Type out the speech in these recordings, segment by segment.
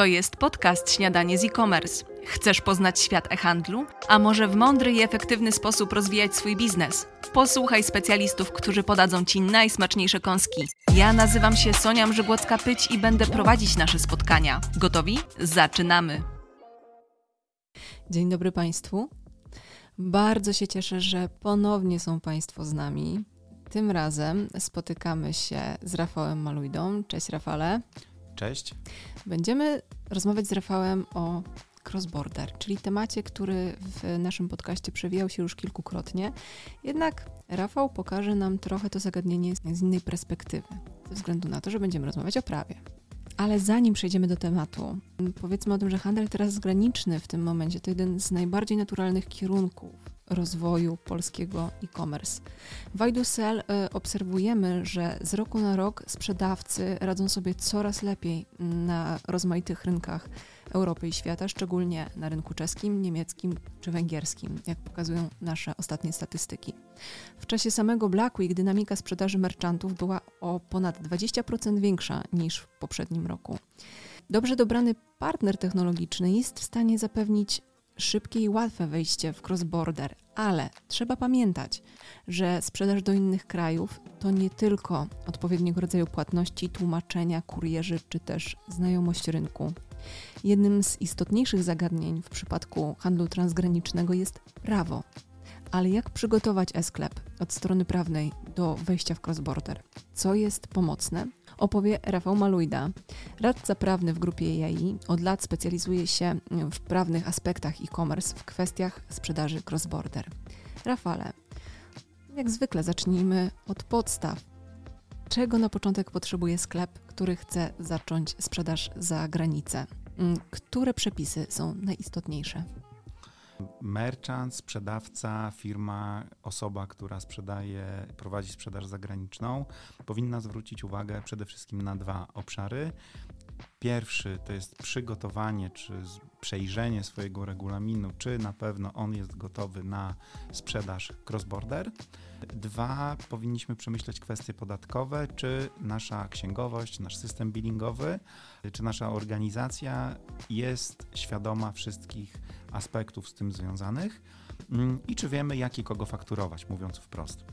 To jest podcast Śniadanie z e-commerce. Chcesz poznać świat e-handlu? A może w mądry i efektywny sposób rozwijać swój biznes? Posłuchaj specjalistów, którzy podadzą Ci najsmaczniejsze kąski. Ja nazywam się Sonia Mrzygłocka-Pyć i będę prowadzić nasze spotkania. Gotowi? Zaczynamy! Dzień dobry Państwu. Bardzo się cieszę, że ponownie są Państwo z nami. Tym razem spotykamy się z Rafałem Malujdą. Cześć Rafale. Cześć. Będziemy rozmawiać z Rafałem o cross-border, czyli temacie, który w naszym podcaście przewijał się już kilkukrotnie. Jednak Rafał pokaże nam trochę to zagadnienie z innej perspektywy, ze względu na to, że będziemy rozmawiać o prawie. Ale zanim przejdziemy do tematu, powiedzmy o tym, że handel transgraniczny w tym momencie to jeden z najbardziej naturalnych kierunków rozwoju polskiego e-commerce. W IDUSEL y, obserwujemy, że z roku na rok sprzedawcy radzą sobie coraz lepiej na rozmaitych rynkach Europy i świata, szczególnie na rynku czeskim, niemieckim czy węgierskim, jak pokazują nasze ostatnie statystyki. W czasie samego Black Week dynamika sprzedaży merchantów była o ponad 20% większa niż w poprzednim roku. Dobrze dobrany partner technologiczny jest w stanie zapewnić szybkie i łatwe wejście w cross-border, ale trzeba pamiętać, że sprzedaż do innych krajów to nie tylko odpowiedniego rodzaju płatności, tłumaczenia, kurierzy czy też znajomość rynku. Jednym z istotniejszych zagadnień w przypadku handlu transgranicznego jest prawo. Ale jak przygotować e-sklep od strony prawnej do wejścia w cross-border? Co jest pomocne? opowie Rafał Malujda. Radca prawny w grupie EAI od lat specjalizuje się w prawnych aspektach e-commerce w kwestiach sprzedaży cross-border. Rafale, jak zwykle zacznijmy od podstaw. Czego na początek potrzebuje sklep, który chce zacząć sprzedaż za granicę? Mm, które przepisy są najistotniejsze? Merchant, sprzedawca, firma, osoba, która sprzedaje, prowadzi sprzedaż zagraniczną, powinna zwrócić uwagę przede wszystkim na dwa obszary. Pierwszy to jest przygotowanie czy przejrzenie swojego regulaminu, czy na pewno on jest gotowy na sprzedaż cross-border. Dwa, powinniśmy przemyśleć kwestie podatkowe, czy nasza księgowość, nasz system billingowy, czy nasza organizacja jest świadoma wszystkich aspektów z tym związanych mm, i czy wiemy, jak i kogo fakturować, mówiąc wprost.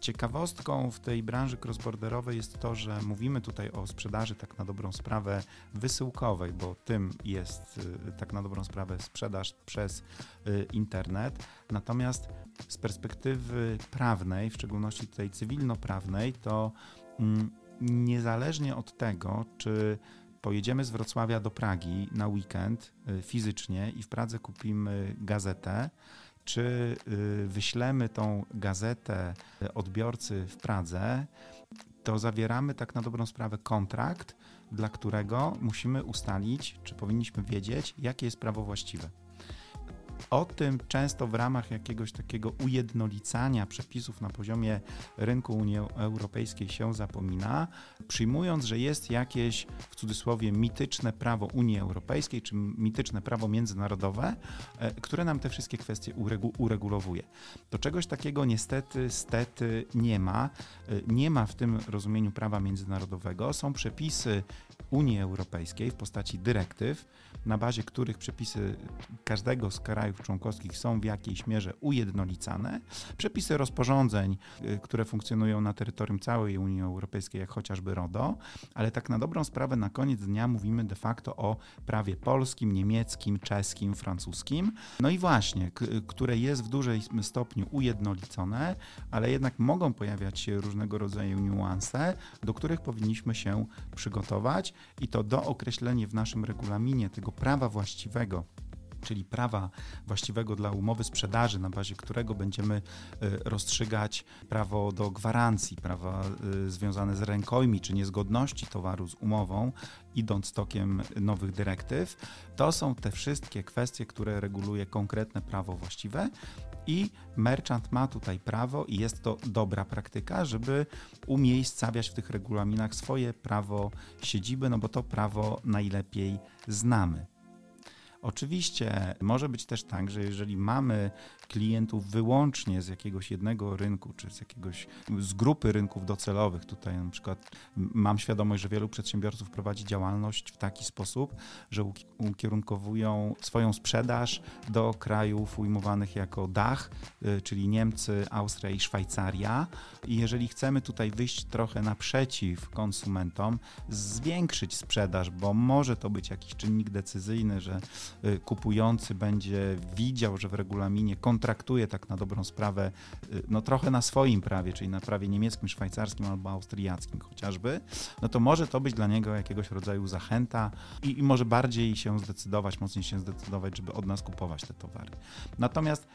Ciekawostką w tej branży crossborderowej jest to, że mówimy tutaj o sprzedaży tak na dobrą sprawę wysyłkowej, bo tym jest y, tak na dobrą sprawę sprzedaż przez y, internet. Natomiast z perspektywy prawnej, w szczególności tutaj cywilnoprawnej, to mm, niezależnie od tego, czy pojedziemy z Wrocławia do Pragi na weekend y, fizycznie i w Pradze kupimy gazetę, czy y, wyślemy tą gazetę odbiorcy w Pradze, to zawieramy tak na dobrą sprawę kontrakt, dla którego musimy ustalić, czy powinniśmy wiedzieć, jakie jest prawo właściwe. O tym często w ramach jakiegoś takiego ujednolicania przepisów na poziomie rynku Unii Europejskiej się zapomina, przyjmując, że jest jakieś w cudzysłowie mityczne prawo Unii Europejskiej czy mityczne prawo międzynarodowe, e, które nam te wszystkie kwestie uregu uregulowuje. To czegoś takiego niestety, stety nie ma. E, nie ma w tym rozumieniu prawa międzynarodowego. Są przepisy Unii Europejskiej w postaci dyrektyw, na bazie których przepisy każdego z krajów członkowskich są w jakiejś mierze ujednolicane. Przepisy rozporządzeń, y, które funkcjonują na terytorium całej Unii Europejskiej, jak chociażby RODO, ale tak na dobrą sprawę na koniec dnia mówimy de facto o prawie polskim, niemieckim, czeskim, francuskim. No i właśnie, które jest w dużej stopniu ujednolicone, ale jednak mogą pojawiać się różnego rodzaju niuanse, do których powinniśmy się przygotować i to do określenia w naszym regulaminie tego prawa właściwego czyli prawa właściwego dla umowy sprzedaży, na bazie którego będziemy e, rozstrzygać prawo do gwarancji, prawa e, związane z rękojmi czy niezgodności towaru z umową, idąc tokiem nowych dyrektyw. To są te wszystkie kwestie, które reguluje konkretne prawo właściwe. I merchant ma tutaj prawo, i jest to dobra praktyka, żeby umiejscawiać w tych regulaminach swoje prawo siedziby, no bo to prawo najlepiej znamy. Oczywiście może być też tak, że jeżeli mamy klientów wyłącznie z jakiegoś jednego rynku, czy z jakiegoś, z grupy rynków docelowych. Tutaj na przykład mam świadomość, że wielu przedsiębiorców prowadzi działalność w taki sposób, że ukierunkowują swoją sprzedaż do krajów ujmowanych jako dach, y, czyli Niemcy, Austria i Szwajcaria. I jeżeli chcemy tutaj wyjść trochę naprzeciw konsumentom, zwiększyć sprzedaż, bo może to być jakiś czynnik decyzyjny, że y, kupujący będzie widział, że w regulaminie kontraktuje tak na dobrą sprawę, y, no trochę na swoim prawie, czyli na prawie niemieckim, szwajcarskim albo austriackim chociażby, no to może to być dla niego jakiegoś rodzaju zachęta i, i może bardziej się zdecydować, mocniej się zdecydować, żeby od nas kupować te towary. Natomiast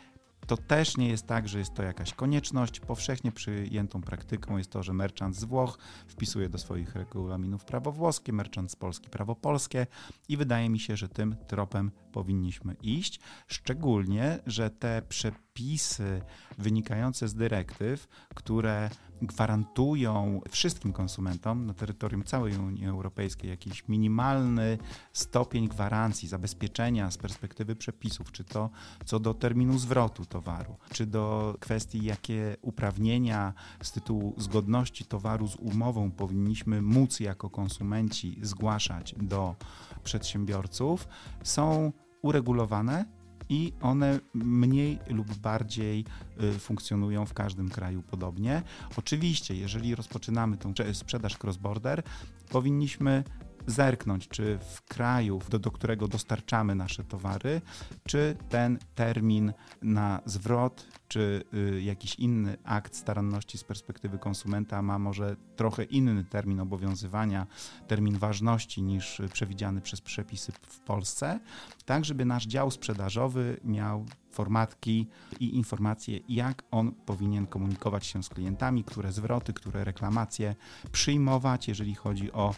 to też nie jest tak, że jest to jakaś konieczność. Powszechnie przyjętą praktyką jest to, że merchant z Włoch wpisuje do swoich regulaminów prawo włoskie, merchant z Polski prawo polskie i wydaje mi się, że tym tropem powinniśmy iść. Szczególnie, że te przepisy wynikające z dyrektyw, które gwarantują wszystkim konsumentom na terytorium całej Unii Europejskiej jakiś minimalny stopień gwarancji, zabezpieczenia z perspektywy przepisów, czy to co do terminu zwrotu towaru, czy do kwestii, jakie uprawnienia z tytułu zgodności towaru z umową powinniśmy móc jako konsumenci zgłaszać do przedsiębiorców, są uregulowane i one mniej lub bardziej y, funkcjonują w każdym kraju podobnie. Oczywiście, jeżeli rozpoczynamy tą sprzedaż cross-border, powinniśmy zerknąć, czy w kraju, do, do którego dostarczamy nasze towary, czy ten termin na zwrot, czy y, jakiś inny akt staranności z perspektywy konsumenta ma może trochę inny termin obowiązywania, termin ważności niż przewidziany przez przepisy w Polsce, tak żeby nasz dział sprzedażowy miał formatki i informacje, jak on powinien komunikować się z klientami, które zwroty, które reklamacje przyjmować, jeżeli chodzi o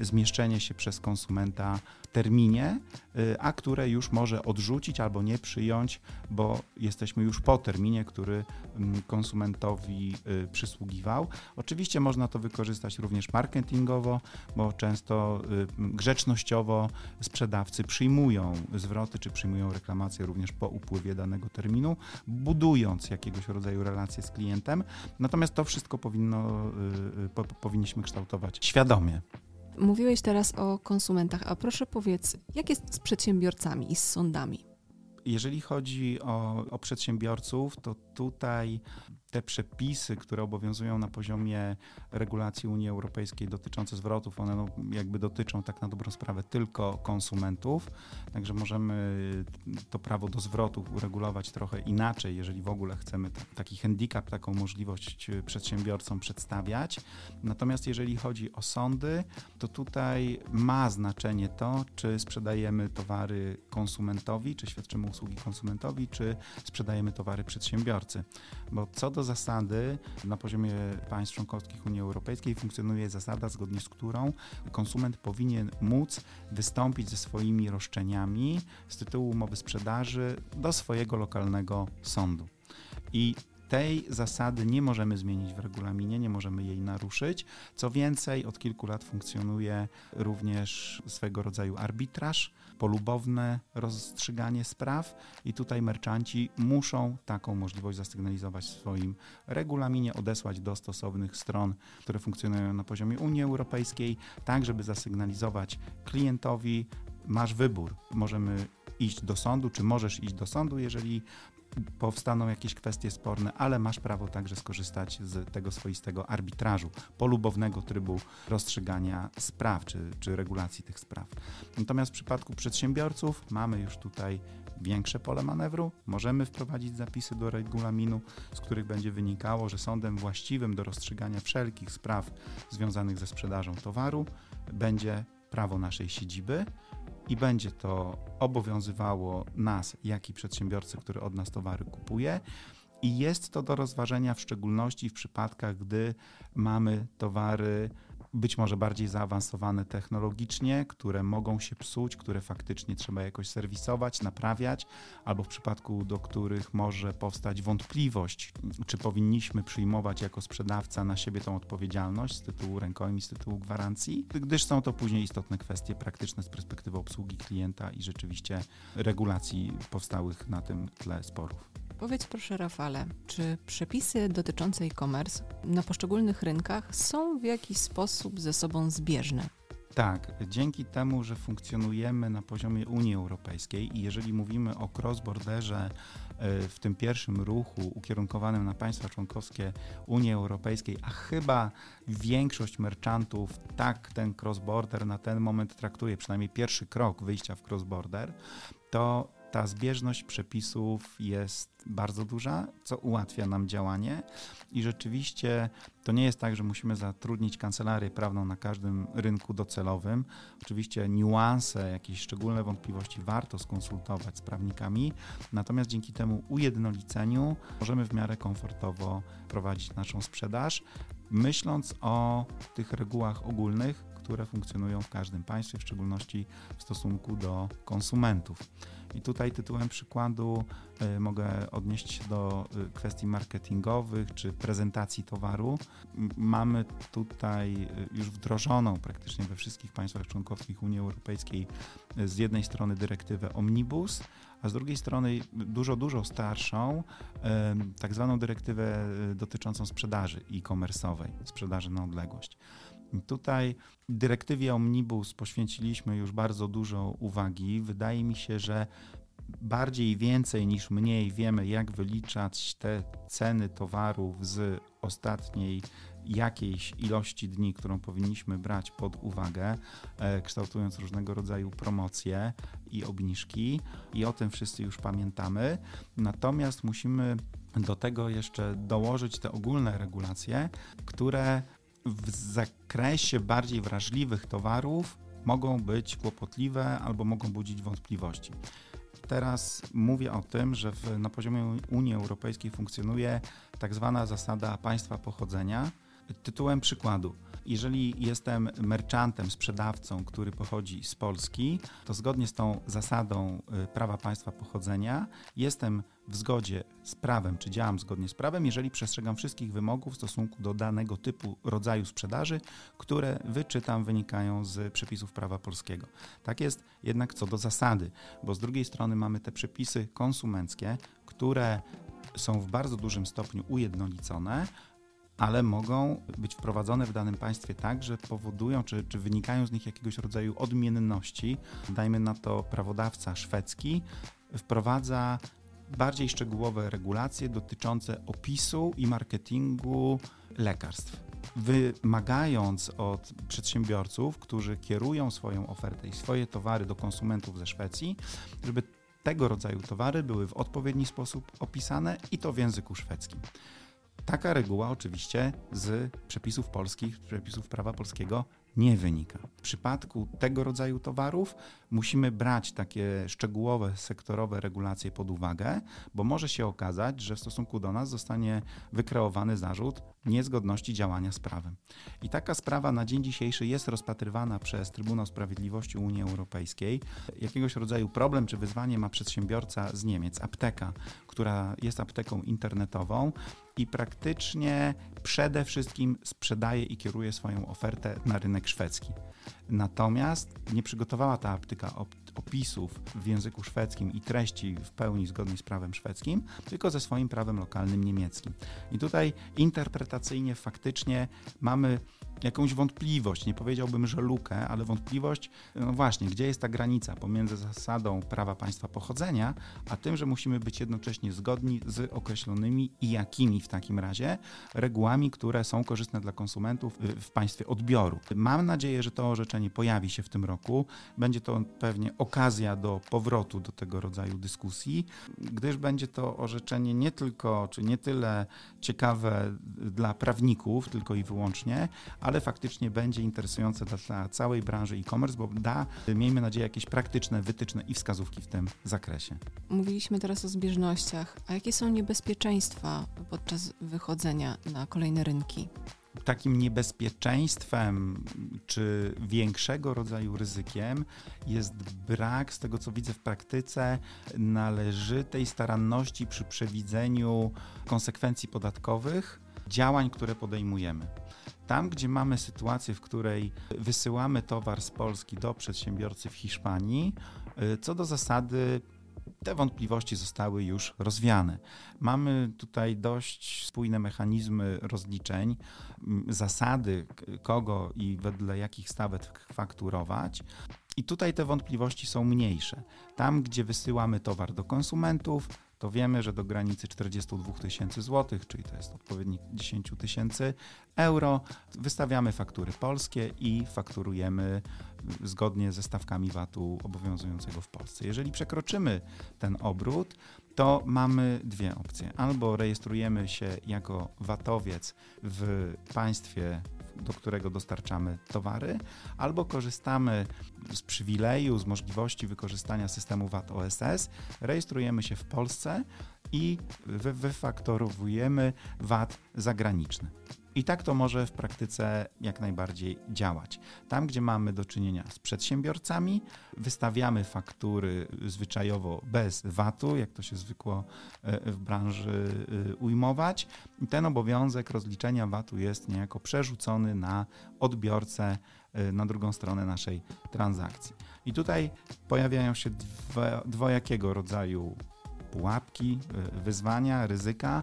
y, zmieszczenie się przez konsumenta terminie, y, a które już może odrzucić albo nie przyjąć, bo jesteśmy już po terminie, który mm, konsumentowi y, przysługiwał. Oczywiście można to wykorzystać również marketingowo, bo często grzecznościowo sprzedawcy przyjmują zwroty czy przyjmują reklamacje również po upływie danego terminu, budując jakiegoś rodzaju relacje z klientem. Natomiast to wszystko powinno, y, y, po, powinniśmy kształtować świadomie. Mówiłeś teraz o konsumentach, a proszę powiedz, jak jest z przedsiębiorcami i z sądami? Jeżeli chodzi o, o przedsiębiorców, to tutaj te przepisy, które obowiązują na poziomie regulacji Unii Europejskiej dotyczące zwrotów, one no jakby dotyczą tak na dobrą sprawę tylko konsumentów, także możemy to prawo do zwrotów uregulować trochę inaczej, jeżeli w ogóle chcemy taki handicap, taką możliwość przedsiębiorcom przedstawiać. Natomiast jeżeli chodzi o sądy, to tutaj ma znaczenie to, czy sprzedajemy towary konsumentowi, czy świadczymy usługi konsumentowi, czy sprzedajemy towary przedsiębiorcy. Bo co do do zasady na poziomie państw członkowskich Unii Europejskiej funkcjonuje zasada, zgodnie z którą konsument powinien móc wystąpić ze swoimi roszczeniami z tytułu umowy sprzedaży do swojego lokalnego sądu. I tej zasady nie możemy zmienić w regulaminie, nie możemy jej naruszyć. Co więcej, od kilku lat funkcjonuje również swego rodzaju arbitraż, polubowne rozstrzyganie spraw i tutaj merchanci muszą taką możliwość zasygnalizować w swoim regulaminie, odesłać do stosownych stron, które funkcjonują na poziomie Unii Europejskiej, tak żeby zasygnalizować klientowi, masz wybór. Możemy iść do sądu, czy możesz iść do sądu, jeżeli powstaną jakieś kwestie sporne, ale masz prawo także skorzystać z tego swoistego arbitrażu, polubownego trybu rozstrzygania spraw czy, czy regulacji tych spraw. Natomiast w przypadku przedsiębiorców mamy już tutaj większe pole manewru. Możemy wprowadzić zapisy do regulaminu, z których będzie wynikało, że sądem właściwym do rozstrzygania wszelkich spraw związanych ze sprzedażą towaru będzie prawo naszej siedziby i będzie to obowiązywało nas, jak i przedsiębiorcy, który od nas towary kupuje. I jest to do rozważenia w szczególności w przypadkach, gdy mamy towary być może bardziej zaawansowane technologicznie, które mogą się psuć, które faktycznie trzeba jakoś serwisować, naprawiać, albo w przypadku, do których może powstać wątpliwość, czy powinniśmy przyjmować jako sprzedawca na siebie tą odpowiedzialność z tytułu rękojmi, z tytułu gwarancji, gdyż są to później istotne kwestie praktyczne z perspektywy obsługi klienta i rzeczywiście regulacji powstałych na tym tle sporów. Powiedz proszę Rafale, czy przepisy dotyczące e-commerce na poszczególnych rynkach są w jakiś sposób ze sobą zbieżne? Tak, dzięki temu, że funkcjonujemy na poziomie Unii Europejskiej i jeżeli mówimy o cross-borderze e, w tym pierwszym ruchu ukierunkowanym na państwa członkowskie Unii Europejskiej, a chyba większość merchantów tak ten cross-border na ten moment traktuje, przynajmniej pierwszy krok wyjścia w cross-border, to ta zbieżność przepisów jest bardzo duża, co ułatwia nam działanie i rzeczywiście to nie jest tak, że musimy zatrudnić kancelarię prawną na każdym rynku docelowym. Oczywiście niuanse, jakieś szczególne wątpliwości warto skonsultować z prawnikami, natomiast dzięki temu ujednoliceniu możemy w miarę komfortowo prowadzić naszą sprzedaż, myśląc o tych regułach ogólnych, które funkcjonują w każdym państwie, w szczególności w stosunku do konsumentów. I tutaj tytułem przykładu y, mogę odnieść się do y, kwestii marketingowych czy prezentacji towaru. Mamy tutaj y, już wdrożoną praktycznie we wszystkich państwach członkowskich Unii Europejskiej z jednej strony dyrektywę Omnibus, a z drugiej strony dużo, dużo starszą, tak zwaną dyrektywę dotyczącą sprzedaży e-commerce'owej, sprzedaży na odległość. Tutaj dyrektywie Omnibus poświęciliśmy już bardzo dużo uwagi. Wydaje mi się, że bardziej więcej niż mniej wiemy, jak wyliczać te ceny towarów z ostatniej jakiejś ilości dni, którą powinniśmy brać pod uwagę, e, kształtując różnego rodzaju promocje i obniżki, i o tym wszyscy już pamiętamy. Natomiast musimy do tego jeszcze dołożyć te ogólne regulacje, które w zakresie bardziej wrażliwych towarów mogą być kłopotliwe albo mogą budzić wątpliwości. Teraz mówię o tym, że w, na poziomie Unii Europejskiej funkcjonuje tak zwana zasada państwa pochodzenia. Tytułem przykładu jeżeli jestem merchantem, sprzedawcą, który pochodzi z Polski, to zgodnie z tą zasadą y, prawa państwa pochodzenia jestem w zgodzie z prawem, czy działam zgodnie z prawem, jeżeli przestrzegam wszystkich wymogów w stosunku do danego typu rodzaju sprzedaży, które wyczytam wynikają z przepisów prawa polskiego. Tak jest jednak co do zasady, bo z drugiej strony mamy te przepisy konsumenckie, które są w bardzo dużym stopniu ujednolicone, ale mogą być wprowadzone w danym państwie tak, że powodują, czy, czy wynikają z nich jakiegoś rodzaju odmienności. Dajmy na to prawodawca szwedzki wprowadza bardziej szczegółowe regulacje dotyczące opisu i marketingu lekarstw. Wymagając od przedsiębiorców, którzy kierują swoją ofertę i swoje towary do konsumentów ze Szwecji, żeby tego rodzaju towary były w odpowiedni sposób opisane i to w języku szwedzkim. Taka reguła oczywiście z przepisów polskich, przepisów prawa polskiego nie wynika. W przypadku tego rodzaju towarów musimy brać takie szczegółowe, sektorowe regulacje pod uwagę, bo może się okazać, że w stosunku do nas zostanie wykreowany zarzut niezgodności działania z prawem. I taka sprawa na dzień dzisiejszy jest rozpatrywana przez Trybunał Sprawiedliwości Unii Europejskiej. Jakiegoś rodzaju problem czy wyzwanie ma przedsiębiorca z Niemiec, apteka, która jest apteką internetową i praktycznie przede wszystkim sprzedaje i kieruje swoją ofertę na rynek szwedzki. Natomiast nie przygotowała ta apteka opisów w języku szwedzkim i treści w pełni zgodnej z prawem szwedzkim, tylko ze swoim prawem lokalnym niemieckim. I tutaj interpretacyjnie faktycznie mamy jakąś wątpliwość, nie powiedziałbym, że lukę, ale wątpliwość, no właśnie, gdzie jest ta granica pomiędzy zasadą prawa państwa pochodzenia, a tym, że musimy być jednocześnie zgodni z określonymi i jakimi w takim razie regułami, które są korzystne dla konsumentów y, w państwie odbioru. Mam nadzieję, że to orzeczenie pojawi się w tym roku. Będzie to pewnie okazja do powrotu do tego rodzaju dyskusji, gdyż będzie to orzeczenie nie tylko, czy nie tyle ciekawe dla prawników, tylko i wyłącznie, ale faktycznie będzie interesujące dla całej branży e-commerce, bo da, miejmy nadzieję, jakieś praktyczne wytyczne i wskazówki w tym zakresie. Mówiliśmy teraz o zbieżnościach, a jakie są niebezpieczeństwa podczas wychodzenia na kolejne rynki? takim niebezpieczeństwem czy większego rodzaju ryzykiem jest brak, z tego co widzę w praktyce, należytej staranności przy przewidzeniu konsekwencji podatkowych działań, które podejmujemy. Tam, gdzie mamy sytuację, w której wysyłamy towar z Polski do przedsiębiorcy w Hiszpanii, y, co do zasady te wątpliwości zostały już rozwiane. Mamy tutaj dość spójne mechanizmy rozliczeń, zasady, kogo i wedle jakich stawek fakturować. I tutaj te wątpliwości są mniejsze. Tam, gdzie wysyłamy towar do konsumentów, to wiemy, że do granicy 42 tysięcy złotych, czyli to jest odpowiednik 10 tysięcy euro, wystawiamy faktury polskie i fakturujemy zgodnie ze stawkami VAT-u obowiązującego w Polsce. Jeżeli przekroczymy ten obrót, to mamy dwie opcje. Albo rejestrujemy się jako VAT-owiec w państwie do którego dostarczamy towary, albo korzystamy z przywileju, z możliwości wykorzystania systemu VAT OSS, rejestrujemy się w Polsce i wyfaktorowujemy VAT zagraniczny. I tak to może w praktyce jak najbardziej działać. Tam, gdzie mamy do czynienia z przedsiębiorcami, wystawiamy faktury zwyczajowo bez VAT-u, jak to się zwykło e, w branży e, ujmować. I ten obowiązek rozliczenia VAT-u jest niejako przerzucony na odbiorcę e, na drugą stronę naszej transakcji. I tutaj pojawiają się dwojakiego rodzaju pułapki, wyzwania, ryzyka.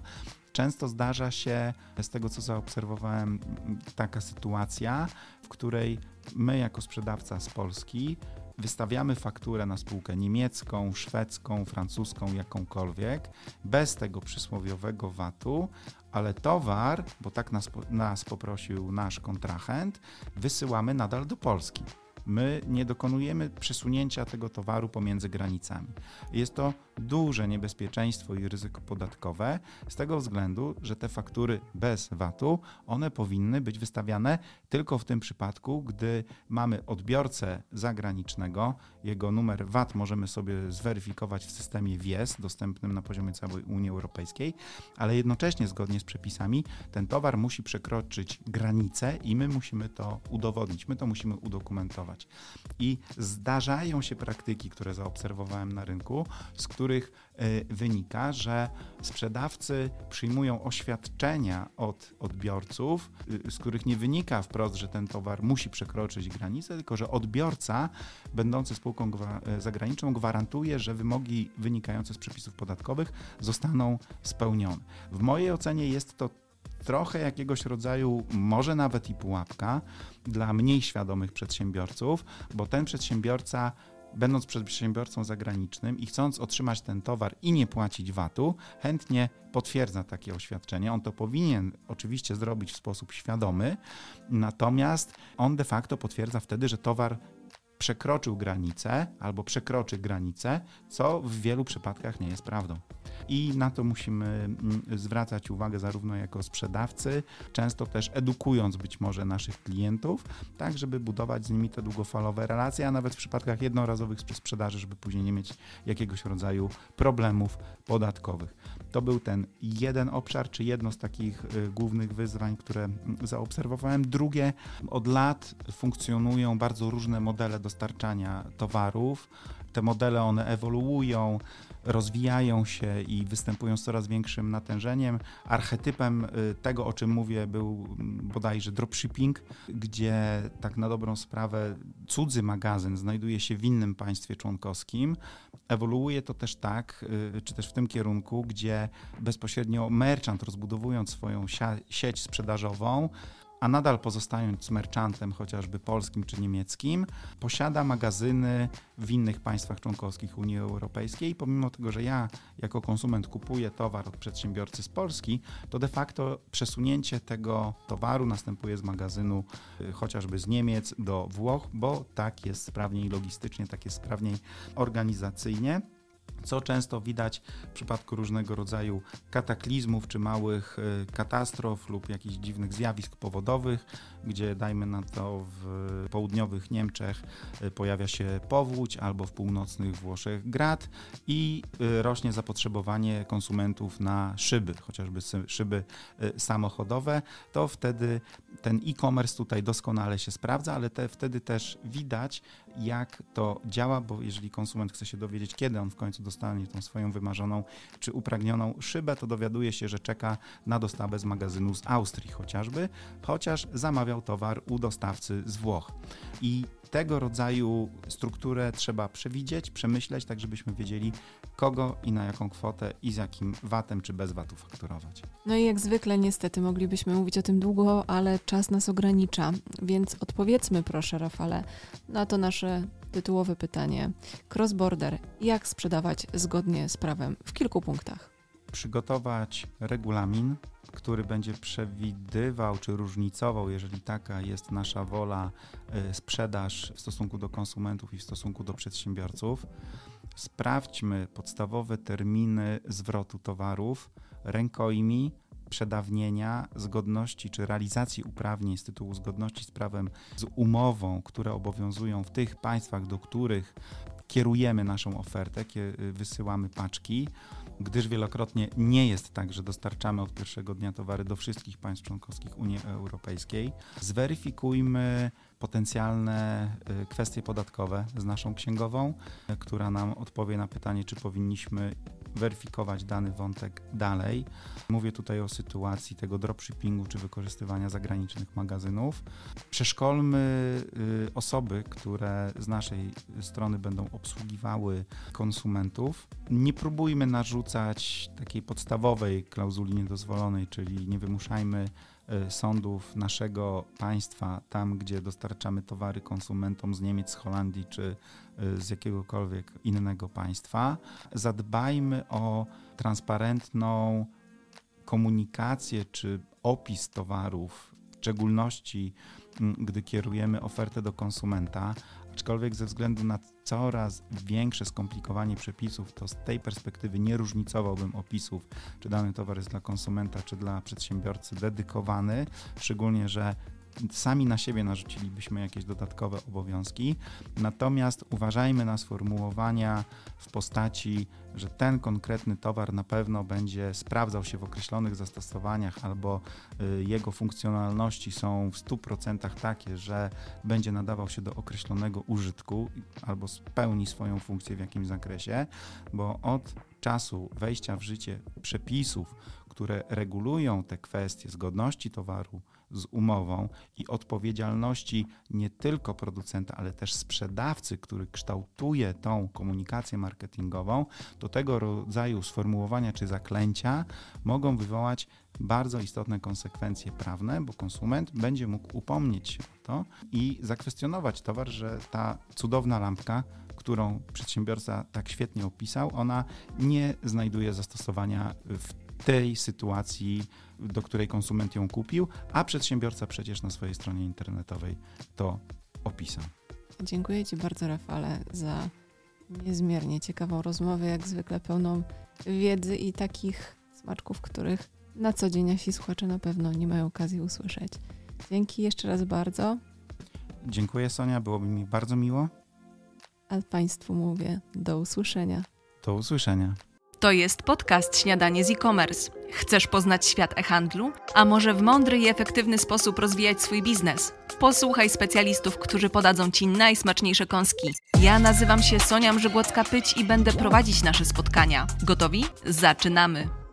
Często zdarza się, z tego co zaobserwowałem, taka sytuacja, w której my, jako sprzedawca z Polski, wystawiamy fakturę na spółkę niemiecką, szwedzką, francuską, jakąkolwiek, bez tego przysłowiowego VAT-u, ale towar, bo tak nas, nas poprosił nasz kontrahent, wysyłamy nadal do Polski my nie dokonujemy przesunięcia tego towaru pomiędzy granicami. Jest to duże niebezpieczeństwo i ryzyko podatkowe z tego względu, że te faktury bez VAT-u, one powinny być wystawiane tylko w tym przypadku, gdy mamy odbiorcę zagranicznego, jego numer VAT możemy sobie zweryfikować w systemie WIES, dostępnym na poziomie całej Unii Europejskiej, ale jednocześnie zgodnie z przepisami ten towar musi przekroczyć granicę i my musimy to udowodnić, my to musimy udokumentować. I zdarzają się praktyki, które zaobserwowałem na rynku, z których y, wynika, że sprzedawcy przyjmują oświadczenia od odbiorców, y, z których nie wynika wprost, że ten towar musi przekroczyć granicę, tylko że odbiorca, będący spółką y, zagraniczną, gwarantuje, że wymogi wynikające z przepisów podatkowych zostaną spełnione. W mojej ocenie jest to trochę jakiegoś rodzaju, może nawet i pułapka dla mniej świadomych przedsiębiorców, bo ten przedsiębiorca będąc przedsiębiorcą zagranicznym i chcąc otrzymać ten towar i nie płacić VAT-u, chętnie potwierdza takie oświadczenie. On to powinien oczywiście zrobić w sposób świadomy, natomiast on de facto potwierdza wtedy, że towar przekroczył granicę albo przekroczy granicę, co w wielu przypadkach nie jest prawdą i na to musimy mm, zwracać uwagę zarówno jako sprzedawcy, często też edukując być może naszych klientów, tak żeby budować z nimi te długofalowe relacje, a nawet w przypadkach jednorazowych sprzedaży, żeby później nie mieć jakiegoś rodzaju problemów podatkowych. To był ten jeden obszar, czy jedno z takich y, głównych wyzwań, które mm, zaobserwowałem. Drugie, od lat funkcjonują bardzo różne modele dostarczania towarów. Te modele one ewoluują, rozwijają się i występują z coraz większym natężeniem. Archetypem y, tego, o czym mówię, był mm, bodajże dropshipping, gdzie tak na dobrą sprawę cudzy magazyn znajduje się w innym państwie członkowskim. Ewoluuje to też tak, y, czy też w tym kierunku, gdzie bezpośrednio merchant rozbudowując swoją sieć sprzedażową, a nadal pozostając merchantem chociażby polskim czy niemieckim, posiada magazyny w innych państwach członkowskich Unii Europejskiej. Pomimo tego, że ja jako konsument kupuję towar od przedsiębiorcy z Polski, to de facto przesunięcie tego towaru następuje z magazynu y, chociażby z Niemiec do Włoch, bo tak jest sprawniej logistycznie, tak jest sprawniej organizacyjnie co często widać w przypadku różnego rodzaju kataklizmów czy małych y, katastrof lub jakichś dziwnych zjawisk powodowych, gdzie dajmy na to w południowych Niemczech y, pojawia się powódź albo w północnych Włoszech grad i y, rośnie zapotrzebowanie konsumentów na szyby, chociażby szyby samochodowe, to wtedy ten e-commerce tutaj doskonale się sprawdza, ale te, wtedy też widać, jak to działa, bo jeżeli konsument chce się dowiedzieć, kiedy on w końcu dostanie tą swoją wymarzoną czy upragnioną szybę, to dowiaduje się, że czeka na dostawę z magazynu z Austrii chociażby, chociaż zamawiał towar u dostawcy z Włoch. I tego rodzaju strukturę trzeba przewidzieć, przemyśleć, tak żebyśmy wiedzieli, kogo i na jaką kwotę i z jakim VAT-em czy bez VAT-u fakturować. No i jak zwykle niestety moglibyśmy mówić o tym długo, ale czas nas ogranicza, więc odpowiedzmy proszę Rafale na to nasze tytułowe pytanie. Cross-border, jak sprzedawać zgodnie z prawem w kilku punktach? Przygotować regulamin, który będzie przewidywał czy różnicował, jeżeli taka jest nasza wola, y, sprzedaż w stosunku do konsumentów i w stosunku do przedsiębiorców. Sprawdźmy podstawowe terminy zwrotu towarów rękojmi, przedawnienia, zgodności czy realizacji uprawnień z tytułu zgodności z prawem, z umową, które obowiązują w tych państwach, do których kierujemy naszą ofertę, y, wysyłamy paczki gdyż wielokrotnie nie jest tak, że dostarczamy od pierwszego dnia towary do wszystkich państw członkowskich Unii Europejskiej. Zweryfikujmy potencjalne y, kwestie podatkowe z naszą księgową, która nam odpowie na pytanie, czy powinniśmy weryfikować dany wątek dalej. Mówię tutaj o sytuacji tego dropshippingu czy wykorzystywania zagranicznych magazynów. Przeszkolmy y, osoby, które z naszej strony będą obsługiwały konsumentów. Nie próbujmy narzucać takiej podstawowej klauzuli niedozwolonej, czyli nie wymuszajmy sądów naszego państwa, tam gdzie dostarczamy towary konsumentom z Niemiec, z Holandii czy y, z jakiegokolwiek innego państwa. Zadbajmy o transparentną komunikację czy opis towarów, w szczególności mm, gdy kierujemy ofertę do konsumenta, aczkolwiek ze względu na coraz większe skomplikowanie przepisów, to z tej perspektywy nie różnicowałbym opisów, czy dany towar jest dla konsumenta, czy dla przedsiębiorcy dedykowany, szczególnie, że sami na siebie narzucilibyśmy jakieś dodatkowe obowiązki. Natomiast uważajmy na sformułowania w postaci, że ten konkretny towar na pewno będzie sprawdzał się w określonych zastosowaniach albo y, jego funkcjonalności są w 100% takie, że będzie nadawał się do określonego użytku albo spełni swoją funkcję w jakimś zakresie, bo od czasu wejścia w życie przepisów, które regulują te kwestie zgodności towaru, z umową i odpowiedzialności nie tylko producenta, ale też sprzedawcy, który kształtuje tą komunikację marketingową, to tego rodzaju sformułowania czy zaklęcia mogą wywołać bardzo istotne konsekwencje prawne, bo konsument będzie mógł upomnieć się o to i zakwestionować towar, że ta cudowna lampka, którą przedsiębiorca tak świetnie opisał, ona nie znajduje zastosowania w tej sytuacji, do której konsument ją kupił, a przedsiębiorca przecież na swojej stronie internetowej to opisał. Dziękuję Ci bardzo, Rafale, za niezmiernie ciekawą rozmowę, jak zwykle pełną wiedzy i takich smaczków, których na co dzień nasi słuchacze na pewno nie mają okazji usłyszeć. Dzięki jeszcze raz bardzo. Dziękuję Sonia, byłoby mi bardzo miło. A Państwu mówię do usłyszenia. Do usłyszenia. To jest podcast Śniadanie z e-commerce. Chcesz poznać świat e-handlu? A może w mądry i efektywny sposób rozwijać swój biznes? Posłuchaj specjalistów, którzy podadzą Ci najsmaczniejsze kąski. Ja nazywam się Sonia Mrzygłocka-Pyć i będę prowadzić nasze spotkania. Gotowi? Zaczynamy!